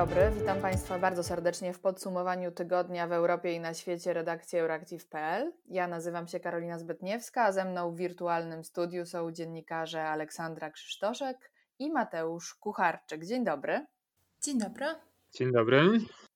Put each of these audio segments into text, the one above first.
dobry, witam Państwa bardzo serdecznie w podsumowaniu tygodnia w Europie i na świecie redakcji Euractiv.pl. Ja nazywam się Karolina Zbytniewska, a ze mną w wirtualnym studiu są dziennikarze Aleksandra Krzysztoszek i Mateusz Kucharczyk. Dzień dobry. Dzień dobry. Dzień dobry.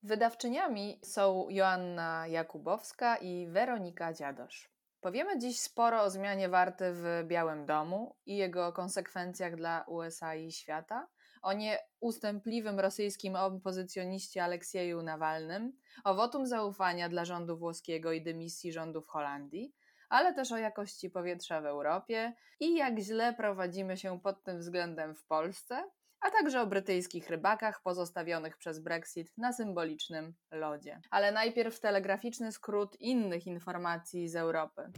Wydawczyniami są Joanna Jakubowska i Weronika Dziadosz. Powiemy dziś sporo o zmianie warty w Białym Domu i jego konsekwencjach dla USA i świata, o nieustępliwym rosyjskim opozycjoniście Aleksieju Nawalnym, o wotum zaufania dla rządu włoskiego i dymisji rządu w Holandii, ale też o jakości powietrza w Europie i jak źle prowadzimy się pod tym względem w Polsce, a także o brytyjskich rybakach pozostawionych przez Brexit na symbolicznym lodzie. Ale najpierw telegraficzny skrót innych informacji z Europy.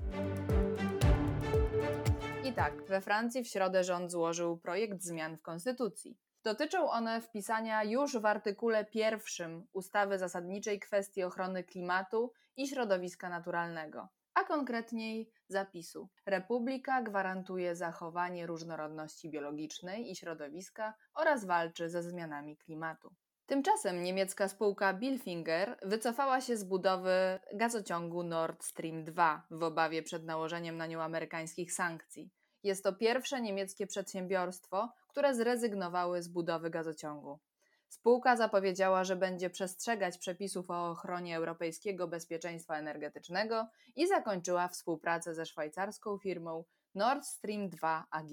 I tak, we Francji w środę rząd złożył projekt zmian w konstytucji. Dotyczą one wpisania już w artykule pierwszym ustawy zasadniczej kwestii ochrony klimatu i środowiska naturalnego a konkretniej zapisu. Republika gwarantuje zachowanie różnorodności biologicznej i środowiska oraz walczy ze zmianami klimatu. Tymczasem niemiecka spółka Bilfinger wycofała się z budowy gazociągu Nord Stream 2 w obawie przed nałożeniem na nią amerykańskich sankcji. Jest to pierwsze niemieckie przedsiębiorstwo, które zrezygnowały z budowy gazociągu. Spółka zapowiedziała, że będzie przestrzegać przepisów o ochronie europejskiego bezpieczeństwa energetycznego i zakończyła współpracę ze szwajcarską firmą Nord Stream 2 AG.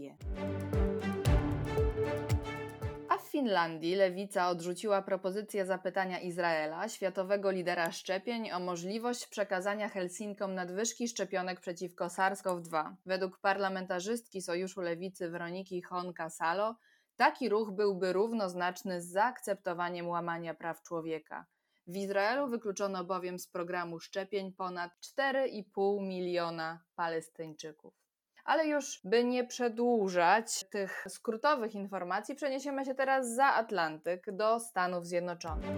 Finlandii lewica odrzuciła propozycję zapytania Izraela, światowego lidera szczepień, o możliwość przekazania Helsinkom nadwyżki szczepionek przeciwko SARS-CoV-2. Według parlamentarzystki Sojuszu Lewicy Weroniki Honka-Salo Taki ruch byłby równoznaczny z zaakceptowaniem łamania praw człowieka. W Izraelu wykluczono bowiem z programu szczepień ponad 4,5 miliona Palestyńczyków. Ale już by nie przedłużać tych skrótowych informacji, przeniesiemy się teraz za Atlantyk do Stanów Zjednoczonych.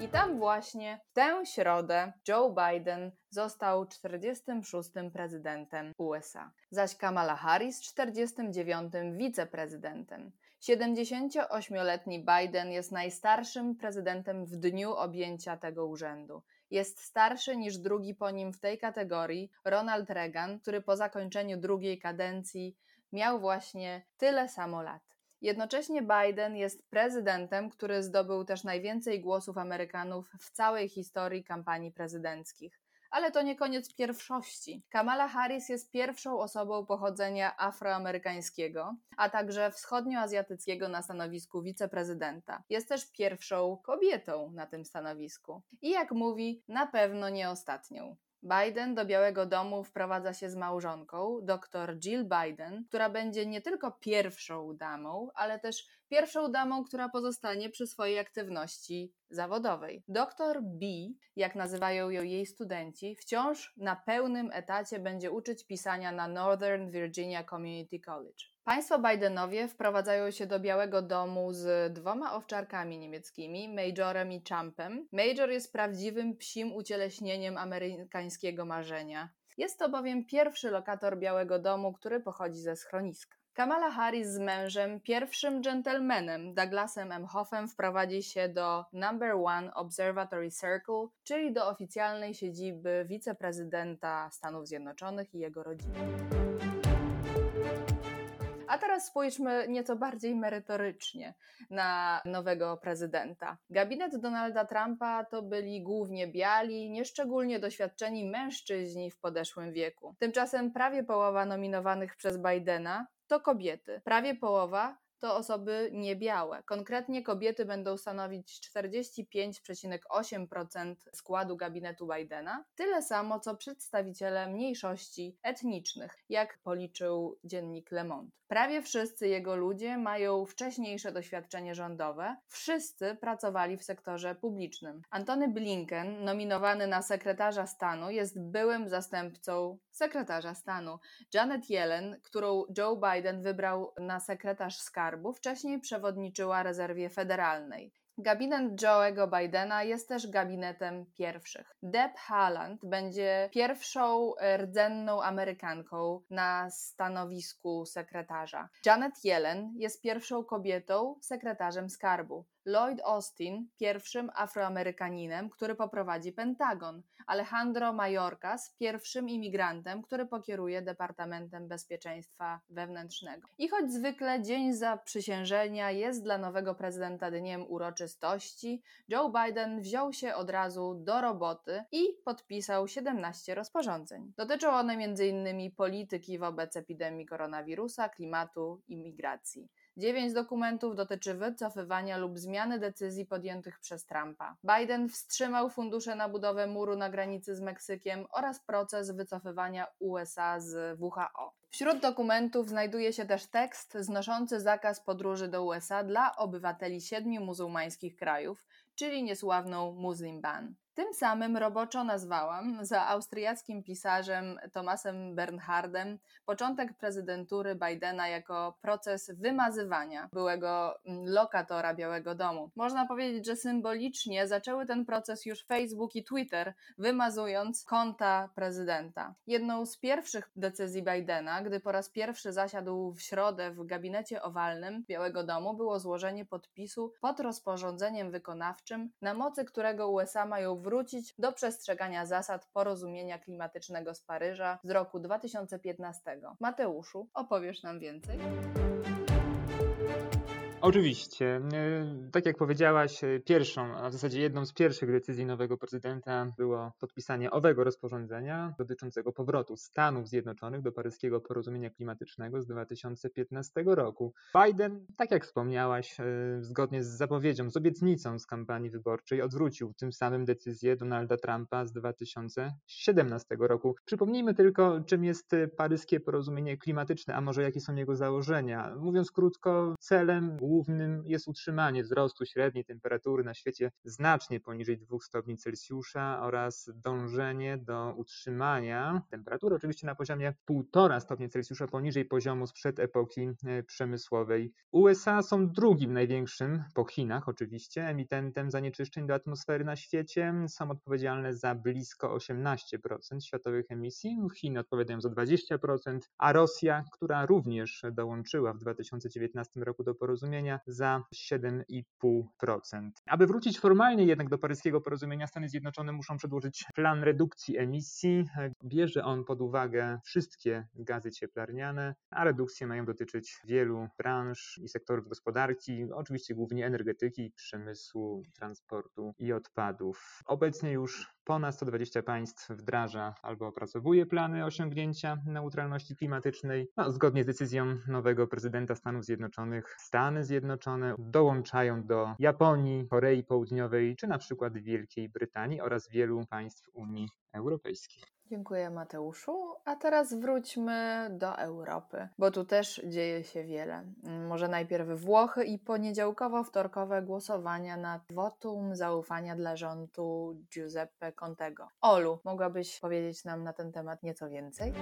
I tam właśnie w tę środę Joe Biden został 46. prezydentem USA, zaś Kamala Harris 49. wiceprezydentem. 78-letni Biden jest najstarszym prezydentem w dniu objęcia tego urzędu. Jest starszy niż drugi po nim w tej kategorii Ronald Reagan, który po zakończeniu drugiej kadencji miał właśnie tyle samo lat. Jednocześnie Biden jest prezydentem, który zdobył też najwięcej głosów Amerykanów w całej historii kampanii prezydenckich. Ale to nie koniec pierwszości. Kamala Harris jest pierwszą osobą pochodzenia afroamerykańskiego, a także wschodnioazjatyckiego na stanowisku wiceprezydenta. Jest też pierwszą kobietą na tym stanowisku. I jak mówi, na pewno nie ostatnią. Biden do Białego Domu wprowadza się z małżonką, dr Jill Biden, która będzie nie tylko pierwszą damą, ale też pierwszą damą, która pozostanie przy swojej aktywności zawodowej. Dr B, jak nazywają ją jej studenci, wciąż na pełnym etacie będzie uczyć pisania na Northern Virginia Community College. Państwo Bidenowie wprowadzają się do Białego Domu z dwoma owczarkami niemieckimi, Majorem i Champem. Major jest prawdziwym psim ucieleśnieniem amerykańskiego marzenia. Jest to bowiem pierwszy lokator Białego Domu, który pochodzi ze schroniska. Kamala Harris z mężem, pierwszym gentlemanem Douglasem Emhoffem wprowadzi się do Number One Observatory Circle, czyli do oficjalnej siedziby wiceprezydenta Stanów Zjednoczonych i jego rodziny. A teraz spójrzmy nieco bardziej merytorycznie na nowego prezydenta. Gabinet Donalda Trumpa to byli głównie biali, nieszczególnie doświadczeni mężczyźni w podeszłym wieku. Tymczasem prawie połowa nominowanych przez Bidena to kobiety. Prawie połowa to osoby niebiałe. Konkretnie kobiety będą stanowić 45,8% składu gabinetu Bidena, tyle samo co przedstawiciele mniejszości etnicznych, jak policzył dziennik Le Monde. Prawie wszyscy jego ludzie mają wcześniejsze doświadczenie rządowe, wszyscy pracowali w sektorze publicznym. Antony Blinken, nominowany na sekretarza stanu, jest byłym zastępcą sekretarza stanu. Janet Yellen, którą Joe Biden wybrał na sekretarz skarbu, wcześniej przewodniczyła rezerwie federalnej. Gabinet Joe'ego Bidena jest też gabinetem pierwszych. Deb Haaland będzie pierwszą rdzenną Amerykanką na stanowisku sekretarza. Janet Yellen jest pierwszą kobietą sekretarzem skarbu. Lloyd Austin pierwszym Afroamerykaninem, który poprowadzi Pentagon. Alejandro Mayorkas pierwszym imigrantem, który pokieruje Departamentem Bezpieczeństwa Wewnętrznego. I choć zwykle dzień zaprzysiężenia jest dla nowego prezydenta dniem uroczystości, Joe Biden wziął się od razu do roboty i podpisał 17 rozporządzeń. Dotyczą one m.in. polityki wobec epidemii koronawirusa, klimatu i migracji. Dziewięć dokumentów dotyczy wycofywania lub zmiany decyzji podjętych przez Trumpa. Biden wstrzymał fundusze na budowę muru na granicy z Meksykiem oraz proces wycofywania USA z WHO. Wśród dokumentów znajduje się też tekst znoszący zakaz podróży do USA dla obywateli siedmiu muzułmańskich krajów, czyli niesławną Muslim Ban. Tym samym roboczo nazwałam za austriackim pisarzem Thomasem Bernhardem początek prezydentury Bidena jako proces wymazywania byłego mm, lokatora Białego Domu. Można powiedzieć, że symbolicznie zaczęły ten proces już Facebook i Twitter, wymazując konta prezydenta. Jedną z pierwszych decyzji Bidena, gdy po raz pierwszy zasiadł w środę w gabinecie owalnym Białego Domu, było złożenie podpisu pod rozporządzeniem wykonawczym, na mocy którego USA mają wrócić do przestrzegania zasad porozumienia klimatycznego z Paryża z roku 2015. Mateuszu, opowiesz nam więcej? Oczywiście. E, tak jak powiedziałaś, e, pierwszą, a w zasadzie jedną z pierwszych decyzji nowego prezydenta było podpisanie owego rozporządzenia dotyczącego powrotu Stanów Zjednoczonych do paryskiego porozumienia klimatycznego z 2015 roku. Biden, tak jak wspomniałaś, e, zgodnie z zapowiedzią, z obietnicą z kampanii wyborczej, odwrócił tym samym decyzję Donalda Trumpa z 2017 roku. Przypomnijmy tylko, czym jest paryskie porozumienie klimatyczne, a może jakie są jego założenia. Mówiąc krótko, celem głównym jest utrzymanie wzrostu średniej temperatury na świecie znacznie poniżej 2 stopni Celsjusza oraz dążenie do utrzymania temperatury oczywiście na poziomie 1,5 stopnia Celsjusza poniżej poziomu sprzed epoki e, przemysłowej. USA są drugim największym, po Chinach oczywiście, emitentem zanieczyszczeń do atmosfery na świecie. Są odpowiedzialne za blisko 18% światowych emisji. Chiny odpowiadają za 20%, a Rosja, która również dołączyła w 2019 roku do porozumienia, porozumienia za 7,5%. Aby wrócić formalnie jednak do paryskiego porozumienia, Stany Zjednoczone muszą przedłożyć plan redukcji emisji. Bierze on pod uwagę wszystkie gazy cieplarniane, a redukcje mają dotyczyć wielu branż i sektorów gospodarki, oczywiście głównie energetyki, przemysłu, transportu i odpadów. Obecnie już Ponad 120 państw wdraża albo opracowuje plany osiągnięcia neutralności klimatycznej. No, zgodnie z decyzją nowego prezydenta Stanów Zjednoczonych, Stany Zjednoczone dołączają do Japonii, Korei Południowej czy na przykład Wielkiej Brytanii oraz wielu państw Unii Europejskiej. Dziękuję Mateuszu. A teraz wróćmy do Europy, bo tu też dzieje się wiele. Może najpierw Włochy i poniedziałkowo-wtorkowe głosowania nad wotum zaufania dla rządu Giuseppe Contego. Olu, mogłabyś powiedzieć nam na ten temat nieco więcej?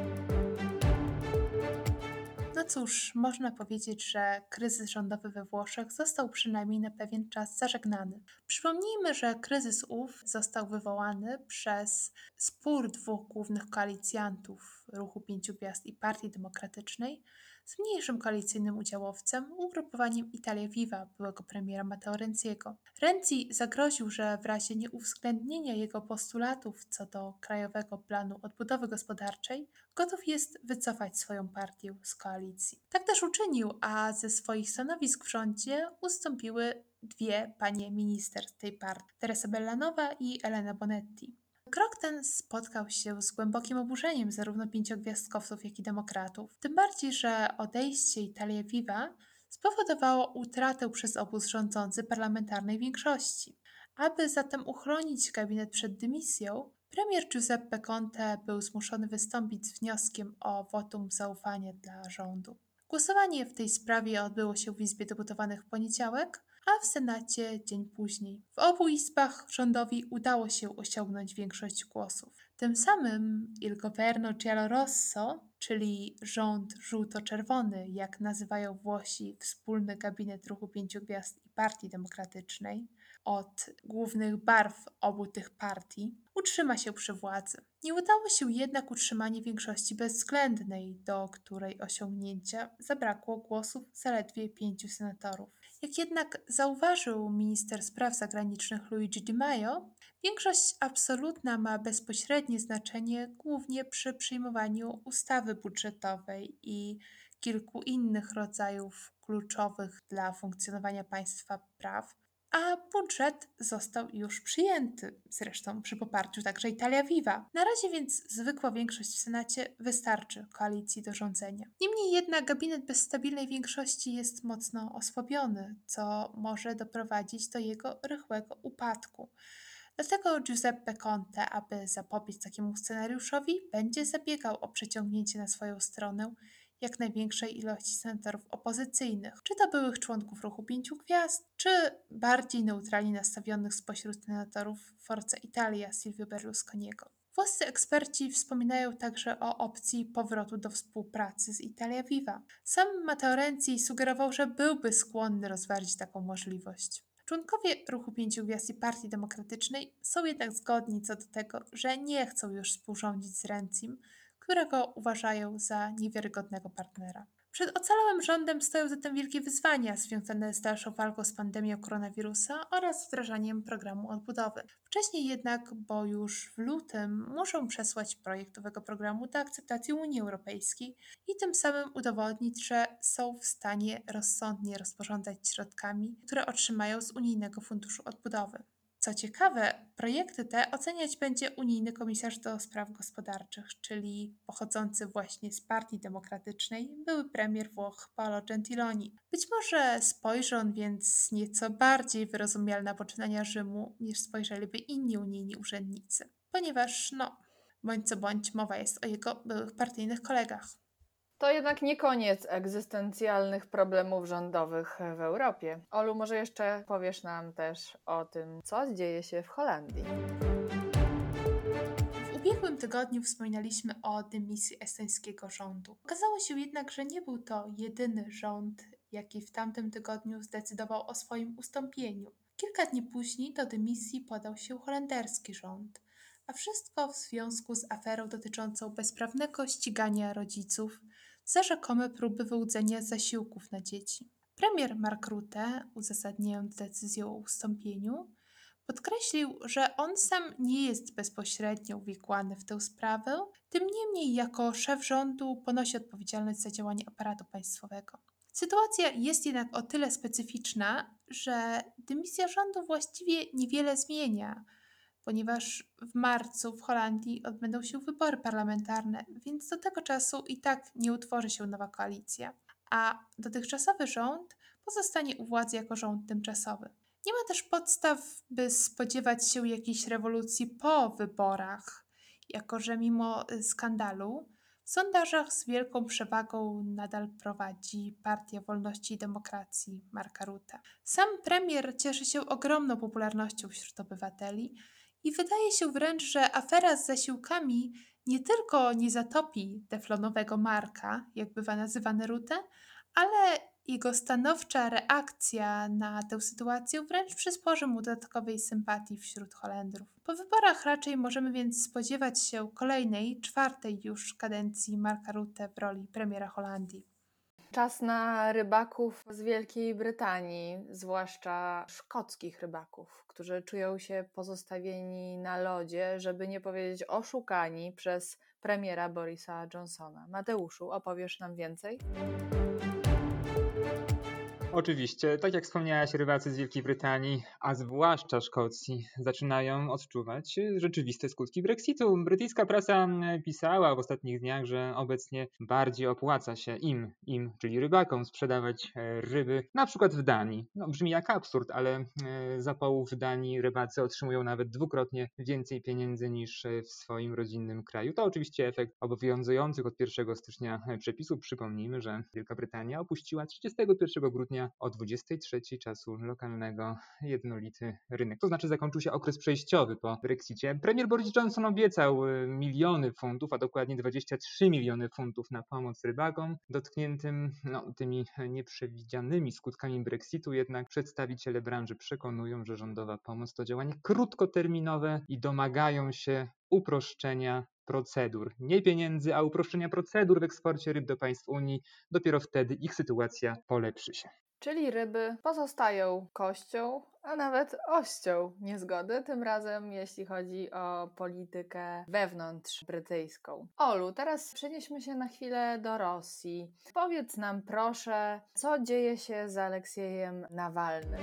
No cóż, można powiedzieć, że kryzys rządowy we Włoszech został przynajmniej na pewien czas zażegnany. Przypomnijmy, że kryzys ów został wywołany przez spór dwóch głównych koalicjantów Ruchu Pięciu Gwiazd i Partii Demokratycznej z mniejszym koalicyjnym udziałowcem, ugrupowaniem Italia Viva byłego premiera Matteo Renziego. Renzi zagroził, że w razie nieuwzględnienia jego postulatów co do Krajowego Planu Odbudowy Gospodarczej, gotów jest wycofać swoją partię z koalicji. Tak też uczynił, a ze swoich stanowisk w rządzie ustąpiły dwie panie minister tej partii, Teresa Bellanowa i Elena Bonetti. Krok ten spotkał się z głębokim oburzeniem zarówno pięciogwiazdkowców, jak i demokratów. Tym bardziej, że odejście Italia Viva spowodowało utratę przez obóz rządzący parlamentarnej większości. Aby zatem uchronić gabinet przed dymisją, premier Giuseppe Conte był zmuszony wystąpić z wnioskiem o wotum zaufania dla rządu. Głosowanie w tej sprawie odbyło się w Izbie Deputowanych w poniedziałek, a w Senacie dzień później. W obu izbach rządowi udało się osiągnąć większość głosów. Tym samym Il Governo Giallorosso, czyli rząd żółto-czerwony, jak nazywają Włosi wspólny gabinet Ruchu Pięciu Gwiazd i Partii Demokratycznej, od głównych barw obu tych partii, utrzyma się przy władzy. Nie udało się jednak utrzymanie większości bezwzględnej, do której osiągnięcia zabrakło głosów zaledwie pięciu senatorów. Jak jednak zauważył minister spraw zagranicznych Luigi Di Maio, większość absolutna ma bezpośrednie znaczenie głównie przy przyjmowaniu ustawy budżetowej i kilku innych rodzajów kluczowych dla funkcjonowania państwa praw, a budżet został już przyjęty, zresztą przy poparciu także Italia Viva. Na razie więc zwykła większość w Senacie wystarczy koalicji do rządzenia. Niemniej jednak gabinet bez stabilnej większości jest mocno osłabiony, co może doprowadzić do jego rychłego upadku. Dlatego Giuseppe Conte, aby zapobiec takiemu scenariuszowi, będzie zabiegał o przeciągnięcie na swoją stronę jak największej ilości senatorów opozycyjnych, czy to byłych członków ruchu pięciu gwiazd, czy bardziej neutralnie nastawionych spośród senatorów Forza Italia Silvio Berlusconiego. Włoscy eksperci wspominają także o opcji powrotu do współpracy z Italia Viva. Sam Matteo Renzi sugerował, że byłby skłonny rozważyć taką możliwość. Członkowie Ruchu Pięciu Gwiazd i Partii Demokratycznej są jednak zgodni co do tego, że nie chcą już współrządzić z Rencim, którego uważają za niewiarygodnego partnera. Przed ocalałym rządem stoją zatem wielkie wyzwania związane z dalszą walką z pandemią koronawirusa oraz wdrażaniem programu odbudowy. Wcześniej jednak, bo już w lutym muszą przesłać projekt owego programu do akceptacji Unii Europejskiej i tym samym udowodnić, że są w stanie rozsądnie rozporządzać środkami, które otrzymają z Unijnego Funduszu Odbudowy. Co ciekawe, projekty te oceniać będzie unijny komisarz do spraw gospodarczych, czyli pochodzący właśnie z Partii Demokratycznej, były premier Włoch Paolo Gentiloni. Być może spojrzy on więc nieco bardziej wyrozumiale na poczynania Rzymu, niż spojrzeliby inni unijni urzędnicy, ponieważ, no, bądź co bądź, mowa jest o jego byłych partyjnych kolegach. To jednak nie koniec egzystencjalnych problemów rządowych w Europie. Olu, może jeszcze powiesz nam też o tym, co dzieje się w Holandii. W ubiegłym tygodniu wspominaliśmy o dymisji estońskiego rządu. Okazało się jednak, że nie był to jedyny rząd, jaki w tamtym tygodniu zdecydował o swoim ustąpieniu. Kilka dni później do dymisji podał się holenderski rząd a wszystko w związku z aferą dotyczącą bezprawnego ścigania rodziców za rzekome próby wyłudzenia zasiłków na dzieci. Premier Mark Rutte, uzasadniając decyzję o ustąpieniu, podkreślił, że on sam nie jest bezpośrednio uwikłany w tę sprawę, tym niemniej jako szef rządu ponosi odpowiedzialność za działanie aparatu państwowego. Sytuacja jest jednak o tyle specyficzna, że dymisja rządu właściwie niewiele zmienia, ponieważ w marcu w Holandii odbędą się wybory parlamentarne, więc do tego czasu i tak nie utworzy się nowa koalicja, a dotychczasowy rząd pozostanie u władzy jako rząd tymczasowy. Nie ma też podstaw, by spodziewać się jakiejś rewolucji po wyborach, jako że mimo skandalu w sondażach z wielką przewagą nadal prowadzi Partia Wolności i Demokracji Marka Rutte. Sam premier cieszy się ogromną popularnością wśród obywateli, i wydaje się wręcz, że afera z zasiłkami nie tylko nie zatopi teflonowego Marka, jak bywa nazywany Rutę, ale jego stanowcza reakcja na tę sytuację wręcz przysporzy mu dodatkowej sympatii wśród Holendrów. Po wyborach raczej możemy więc spodziewać się kolejnej, czwartej już kadencji Marka Rutte w roli premiera Holandii. Czas na rybaków z Wielkiej Brytanii, zwłaszcza szkockich rybaków, którzy czują się pozostawieni na lodzie, żeby nie powiedzieć oszukani przez premiera Borisa Johnsona. Mateuszu, opowiesz nam więcej? Oczywiście, tak jak wspomniałaś, rybacy z Wielkiej Brytanii, a zwłaszcza Szkocji, zaczynają odczuwać rzeczywiste skutki Brexitu. Brytyjska prasa pisała w ostatnich dniach, że obecnie bardziej opłaca się im, im, czyli rybakom, sprzedawać e, ryby, na przykład w Danii. No, brzmi jak absurd, ale e, za połów w Danii rybacy otrzymują nawet dwukrotnie więcej pieniędzy niż e, w swoim rodzinnym kraju. To oczywiście efekt obowiązujących od 1 stycznia przepisów. Przypomnijmy, że Wielka Brytania opuściła 31 grudnia sierpnia o 23 czasu lokalnego jednolity rynek. To znaczy zakończył się okres przejściowy po Brexicie. Premier Boris Johnson obiecał y, miliony funtów, a dokładnie 23 miliony funtów na pomoc rybakom dotkniętym no, tymi nieprzewidzianymi skutkami Brexitu, jednak przedstawiciele branży przekonują, że rządowa pomoc to działanie krótkoterminowe i domagają się uproszczenia procedur. Nie pieniędzy, a uproszczenia procedur w eksporcie ryb do państw Unii. Dopiero wtedy ich sytuacja polepszy się. Czyli ryby pozostają kością, a nawet ością niezgody, tym razem jeśli chodzi o politykę wewnątrz brytyjską. Olu, teraz przenieśmy się na chwilę do Rosji. Powiedz nam proszę, co dzieje się z Aleksiejem Nawalnym.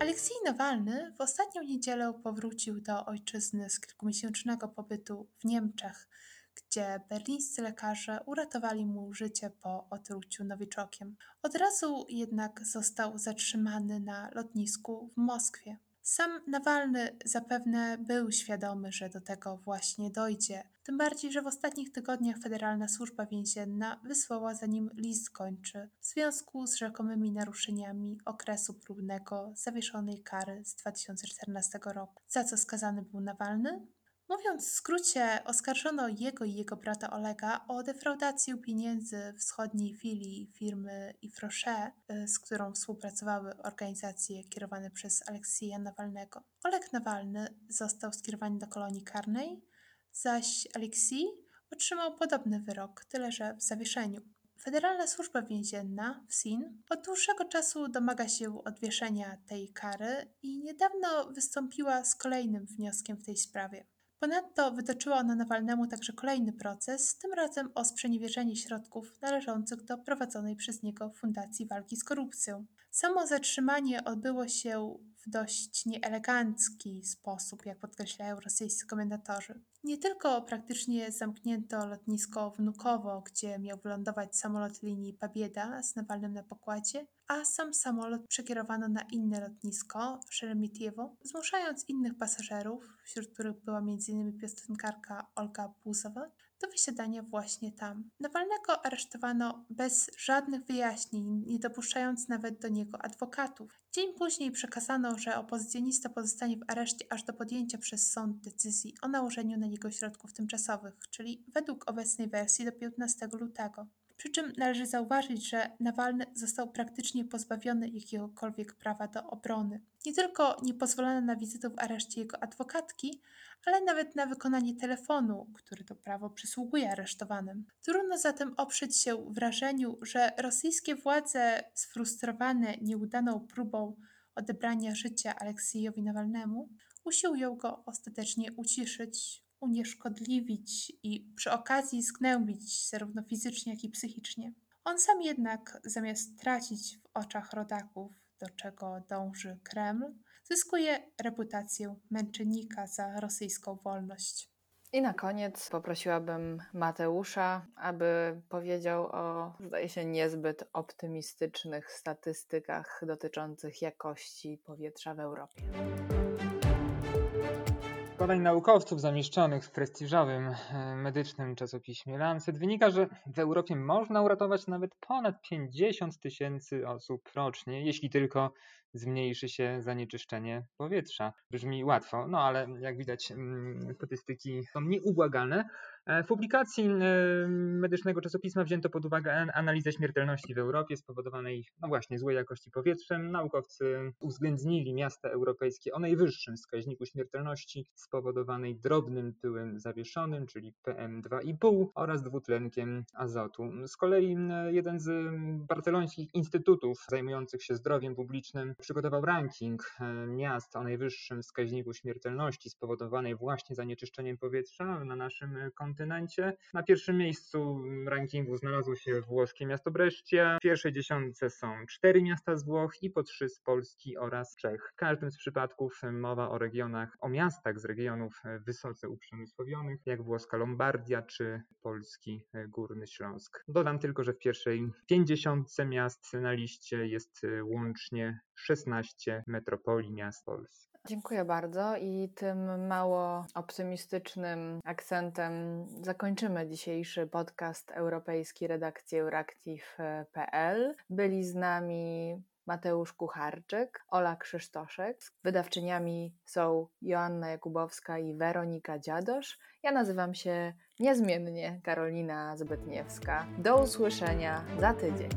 Aleksiej Nawalny w ostatnią niedzielę powrócił do ojczyzny z kilkumiesięcznego pobytu w Niemczech, gdzie berlińscy lekarze uratowali mu życie po otruciu nowiczokiem. Od razu jednak został zatrzymany na lotnisku w Moskwie. Sam Nawalny zapewne był świadomy, że do tego właśnie dojdzie, tym bardziej, że w ostatnich tygodniach Federalna Służba Więzienna wysłała za nim list kończy w związku z rzekomymi naruszeniami okresu próbnego zawieszonej kary z 2014 roku. Za co skazany był Nawalny? Mówiąc w skrócie, oskarżono jego i jego brata Olega o defraudację pieniędzy wschodniej filii firmy Ifroche, y, z którą współpracowały organizacje kierowane przez Aleksieja Nawalnego. Oleg Nawalny został skierowany do kolonii karnej, zaś Aleksiej otrzymał podobny wyrok, tyle że w zawieszeniu. Federalna Służba Więzienna FSIN od dłuższego czasu domaga się odwieszenia tej kary i niedawno wystąpiła z kolejnym wnioskiem w tej sprawie. Ponadto wytoczyła ona Nawalnemu także kolejny proces, tym razem o sprzeniewierzenie środków należących do prowadzonej przez niego Fundacji Walki z Korupcją. Samo zatrzymanie odbyło się w dość nieelegancki sposób, jak podkreślają rosyjscy komentatorzy. Nie tylko praktycznie zamknięto lotnisko Wnukowo, gdzie miał wylądować samolot linii Pabieda z Nawalnym na pokładzie, a sam samolot przekierowano na inne lotnisko, Szeremitiewo, zmuszając innych pasażerów, wśród których była m.in. piosenkarka Olga Buzowa, do wysiadania właśnie tam. Nawalnego aresztowano bez żadnych wyjaśnień, nie dopuszczając nawet do niego adwokatów. Dzień później przekazano, że opozycjonista pozostanie w areszcie aż do podjęcia przez sąd decyzji o nałożeniu na niego środków tymczasowych, czyli według obecnej wersji do 15 lutego. Przy czym należy zauważyć, że Nawalny został praktycznie pozbawiony jakiegokolwiek prawa do obrony. Nie tylko nie pozwolono na wizytę w areszcie jego adwokatki, ale nawet na wykonanie telefonu, który to prawo przysługuje aresztowanym. Trudno zatem oprzeć się wrażeniu, że rosyjskie władze sfrustrowane nieudaną próbą odebrania życia Aleksiejowi Nawalnemu usiłują go ostatecznie uciszyć, unieszkodliwić i przy okazji zgnębić zarówno fizycznie, jak i psychicznie. On sam jednak, zamiast tracić w oczach rodaków, do czego dąży Kreml, zyskuje reputację męczennika za rosyjską wolność. I na koniec poprosiłabym Mateusza, aby powiedział o, zdaje się, niezbyt optymistycznych statystykach dotyczących jakości powietrza w Europie badań naukowców zamieszczonych w prestiżowym e, medycznym czasopiśmie Lancet wynika, że w Europie można uratować nawet ponad 50 tysięcy osób rocznie, jeśli tylko zmniejszy się zanieczyszczenie powietrza. Brzmi łatwo, no ale jak widać mm, statystyki są nieubłagalne. E, w publikacji e, medycznego czasopisma wzięto pod uwagę analizę śmiertelności w Europie spowodowanej no właśnie złej jakości powietrzem. Naukowcy uwzględnili miasta europejskie o najwyższym wskaźniku śmiertelności spowodowanej drobnym pyłem zawieszonym, czyli PM2,5 oraz dwutlenkiem azotu. Z kolei jeden z barcelońskich instytutów zajmujących się zdrowiem publicznym przygotował ranking e, miast o najwyższym wskaźniku śmiertelności spowodowanej właśnie zanieczyszczeniem powietrza na naszym kontynencie. Na pierwszym miejscu rankingu znalazło się włoskie miasto Brescia. W pierwszej dziesiątce są cztery miasta z Włoch i po trzy z Polski oraz Czech. W każdym z przypadków mowa o regionach, o miastach z regionów wysoce uprzemysłowionych, jak włoska Lombardia czy polski Górny Śląsk. Dodam tylko, że w pierwszej pięćdziesiątce miast na liście jest łącznie 16 metropolii miast Polski. Dziękuję bardzo i tym mało optymistycznym akcentem zakończymy dzisiejszy podcast europejski redakcji Euractiv.pl. Byli z nami Mateusz Kucharczyk, Ola Krzysztoszek. Wydawczyniami są Joanna Jakubowska i Weronika Dziadosz. Ja nazywam się niezmiennie Karolina Zbytniewska. Do usłyszenia za tydzień.